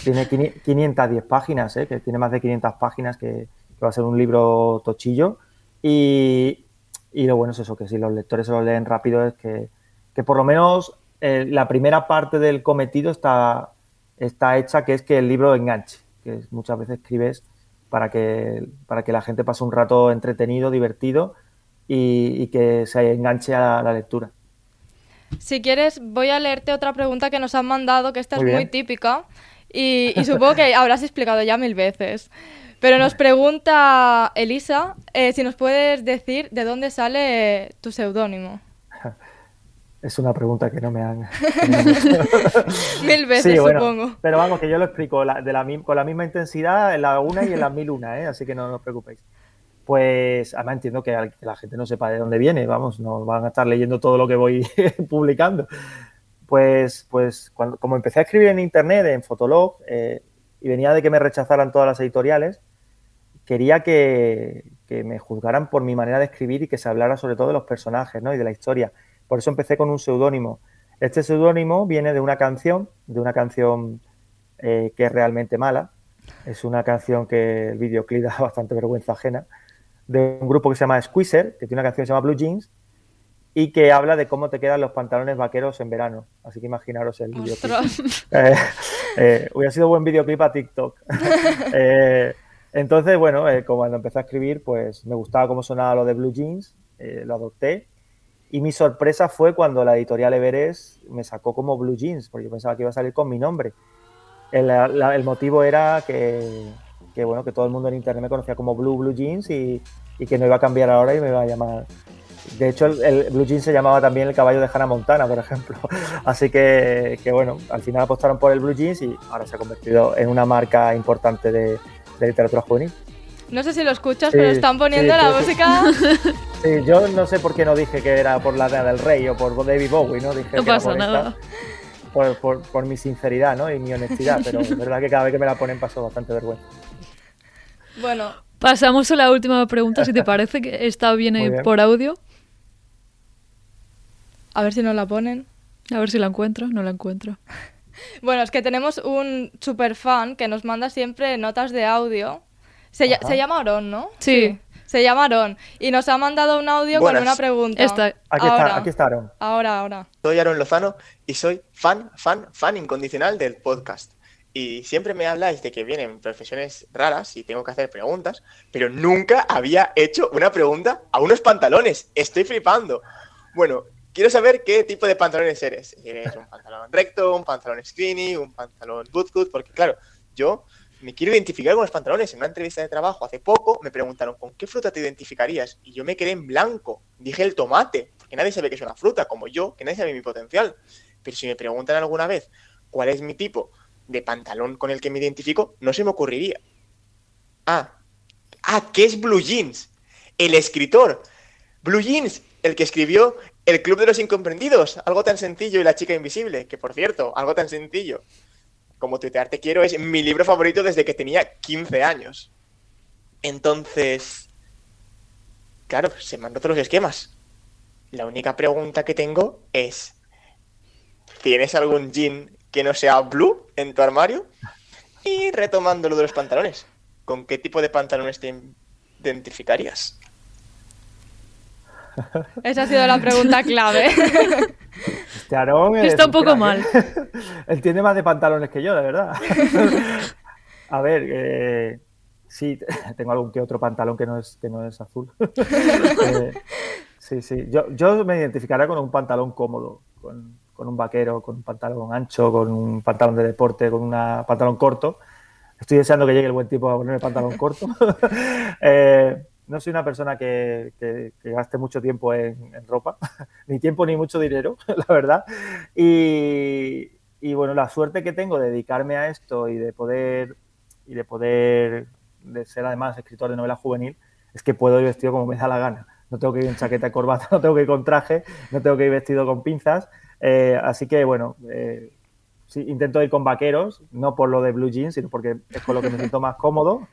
tiene 510 páginas, ¿eh? que tiene más de 500 páginas, que, va a ser un libro tochillo. Y, y, lo bueno es eso, que si los lectores se lo leen rápido es que, que por lo menos eh, la primera parte del cometido está, está hecha, que es que el libro enganche, que muchas veces escribes para que, para que la gente pase un rato entretenido, divertido y, que se enganche a la lectura. Si quieres, voy a leerte otra pregunta que nos han mandado, que esta es muy típica y, supongo que habrás explicado ya mil veces. Pero nos pregunta Elisa eh, si nos puedes decir de dónde sale tu seudónimo. Es una pregunta que no me han... mil veces, supongo. Pero vamos, que yo lo explico de la, con la misma intensidad en la una y en la mil una, ¿eh? así que no os preocupéis pues además entiendo que, la gente no sepa de dónde viene, vamos, no van a estar leyendo todo lo que voy publicando. Pues, pues cuando, como empecé a escribir en internet, en Fotolog, eh, y venía de que me rechazaran todas las editoriales, quería que, me juzgaran por mi manera de escribir y que se hablara sobre todo de los personajes ¿no? y de la historia. Por eso empecé con un seudónimo. Este seudónimo viene de una canción, de una canción eh, que es realmente mala. Es una canción que el videoclip da bastante vergüenza ajena de un grupo que se llama Squeezer, que tiene una canción que se llama Blue Jeans, y que habla de cómo te quedan los pantalones vaqueros en verano. Así que imaginaros el videoclip. Eh, eh, hubiera sido buen videoclip a TikTok. eh, entonces, bueno, eh, como cuando empecé a escribir, pues me gustaba cómo sonaba lo de Blue Jeans, eh, lo adopté. Y mi sorpresa fue cuando la editorial Everest me sacó como Blue Jeans, porque yo pensaba que iba a salir con mi nombre. El, el motivo era que, que bueno, que todo el mundo en internet me conocía como Blue Blue Jeans y, que no iba a cambiar ahora y me iba a llamar de hecho, el, Blue Jeans se llamaba también el caballo de Hannah Montana, por ejemplo. Así que, bueno, al final apostaron por el Blue Jeans y ahora se ha convertido en una marca importante de, literatura juvenil. No sé si lo escuchas, pero están poniendo la música. Sí, yo no sé por qué no dije que era por la del rey o por David Bowie, ¿no? Dije no pasa nada. por, por, mi sinceridad ¿no? y mi honestidad, pero es verdad que cada vez que me la ponen paso bastante vergüenza. Bueno. Pasamos a la última pregunta, si te parece que está bien, bien. por audio. A ver si nos la ponen. A ver si la encuentro, no la encuentro. bueno, es que tenemos un super fan que nos manda siempre notas de audio. Se, llama Aaron, ¿no? Sí. Se llama Aaron. Y nos ha mandado un audio con una pregunta. Esta. Aquí, está, aquí está Aaron. Ahora, ahora. Soy Aaron Lozano y soy fan, fan, fan incondicional del podcast. Y siempre me habláis de que vienen profesiones raras y tengo que hacer preguntas, pero nunca había hecho una pregunta a unos pantalones. Estoy flipando. Bueno, quiero saber qué tipo de pantalones eres. ¿Eres un pantalón recto, un pantalón skinny, un pantalón bootcut? Porque claro, yo me quiero identificar con los pantalones. En una entrevista de trabajo hace poco me preguntaron con qué fruta te identificarías y yo me quedé en blanco. Dije el tomate, porque nadie sabe que es una fruta, como yo, que nadie sabe mi potencial. Pero si me preguntan alguna vez cuál es mi tipo de pantalón con el que me identifico, no se me ocurriría. Ah, ah, ¿qué es Blue Jeans? El escritor. Blue Jeans, el que escribió El Club de los Incomprendidos, algo tan sencillo y La Chica Invisible, que por cierto, algo tan sencillo como tuitear te quiero es mi libro favorito desde que tenía 15 años. Entonces, claro, se me han los esquemas. La única pregunta que tengo es, ¿tienes algún jean que no sea blue en tu armario? Y retomando lo de los pantalones, ¿con qué tipo de pantalones te identificarías? Esa ha sido la pregunta clave. Este Aarón Está un poco mal. Él tiene más de pantalones que yo, de verdad. A ver, eh, sí, tengo algún que otro pantalón que no es, que no es azul. Eh, sí, sí. Yo, yo me identificaría con un pantalón cómodo, con, con, un vaquero, con un pantalón ancho, con un pantalón de deporte, con un pantalón corto. Estoy deseando que llegue el buen tiempo a ponerme pantalón corto. eh, no soy una persona que, gaste mucho tiempo en, ropa, ni tiempo ni mucho dinero, la verdad. Y, bueno, la suerte que tengo de dedicarme a esto y de poder, y de poder, de ser además escritor de novela juvenil, es que puedo ir vestido como me da la gana. No tengo que ir en chaqueta y corbata, no tengo que ir con traje, no tengo que ir vestido con pinzas. Eh, así que bueno, eh, intento ir con vaqueros, no por lo de blue jeans, sino porque es con lo que me siento más cómodo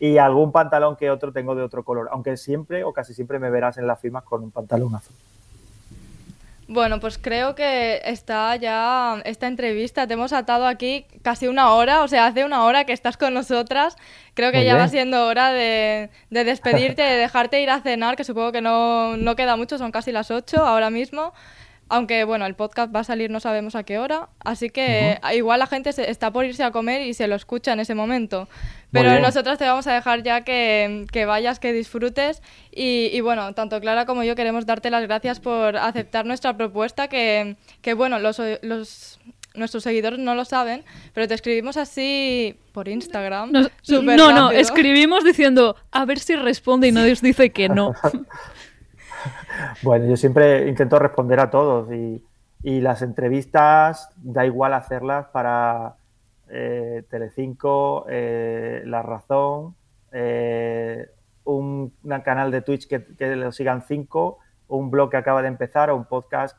y algún pantalón que otro tengo de otro color, aunque siempre o casi siempre me verás en las firmas con un pantalón azul. Bueno, pues creo que está ya esta entrevista. Te hemos atado aquí casi una hora, o sea, hace una hora que estás con nosotras. Creo que ya va siendo hora de, despedirte, de dejarte ir a cenar, que supongo que no, no queda mucho, son casi las 8 ahora mismo. Aunque bueno, el podcast va a salir no sabemos a qué hora, así que igual la gente se, está por irse a comer y se lo escucha en ese momento. Pero nosotros te vamos a dejar ya que, vayas, que disfrutes y, bueno, tanto Clara como yo queremos darte las gracias por aceptar nuestra propuesta, que, bueno, los, los nuestros seguidores no lo saben, pero te escribimos así por Instagram. no, no, escribimos diciendo a ver si responde y nadie os dice que no. Bueno, yo siempre intento responder a todos y, las entrevistas da igual hacerlas para eh, Telecinco, eh, La Razón, eh, un, canal de Twitch que, lo sigan cinco, un blog que acaba de empezar o un podcast,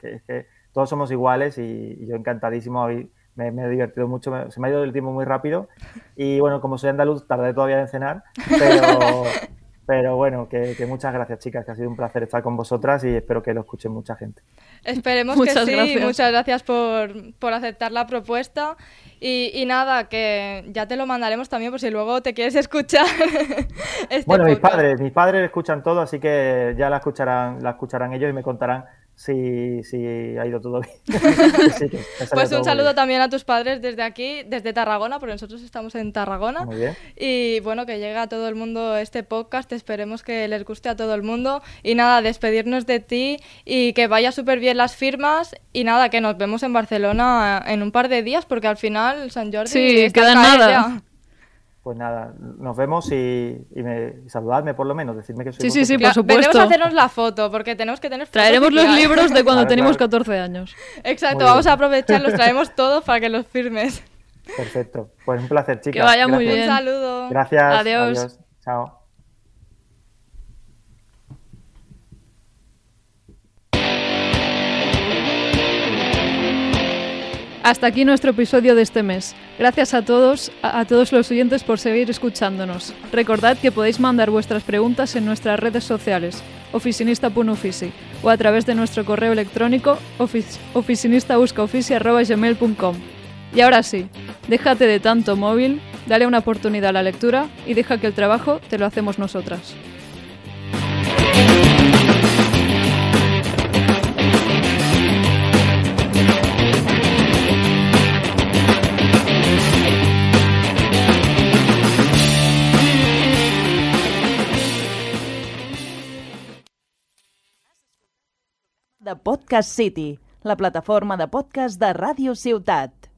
que, todos somos iguales y, yo encantadísimo hoy. Me, he divertido mucho, se me ha ido el tiempo muy rápido y bueno, como soy andaluz, tardé todavía en cenar, pero, pero bueno, que, muchas gracias, chicas, que ha sido un placer estar con vosotras y espero que lo escuche mucha gente. Esperemos que sí. Muchas gracias por, aceptar la propuesta. Y, nada, que ya te lo mandaremos también por si luego te quieres escuchar. este bueno, mis padres, mis padres escuchan todo, así que ya la escucharán, la escucharán ellos y me contarán Sí, sí, ha ido todo bien. pues un saludo también a tus padres desde aquí, desde Tarragona, porque nosotros estamos en Tarragona. Muy bien. Y bueno, que llegue a todo el mundo este podcast, esperemos que les guste a todo el mundo. Y nada, despedirnos de ti y que vaya súper bien las firmas. Y nada, que nos vemos en Barcelona en un par de días, porque al final San Jordi. Sí, queda nada. Pues nada, nos vemos y, y me, y saludadme por lo menos, decirme que soy Sí, sí, sí, por supuesto. a hacernos la foto, porque tenemos que tener fotos Traeremos los libros de cuando Claro, teníamos claro. 14 años. Exacto, Muy vamos bien. a aprovechar, los traemos todos para que los firmes. Perfecto. Pues un placer, chicas. Que vaya muy bien. Un saludo. Gracias. Adiós. Adiós. Chao. Hasta aquí nuestro episodio de este mes. Gracias a todos, a, todos los oyentes por seguir escuchándonos. Recordad que podéis mandar vuestras preguntas en nuestras redes sociales, oficinista.ofici, o a través de nuestro correo electrónico ofic- oficinista.buscaofici@gmail.com. Y ahora sí, déjate de tanto móvil, dale una oportunidad a la lectura y deja que el trabajo te lo hacemos nosotras. de Podcast City, la plataforma de podcast de Ràdio Ciutat.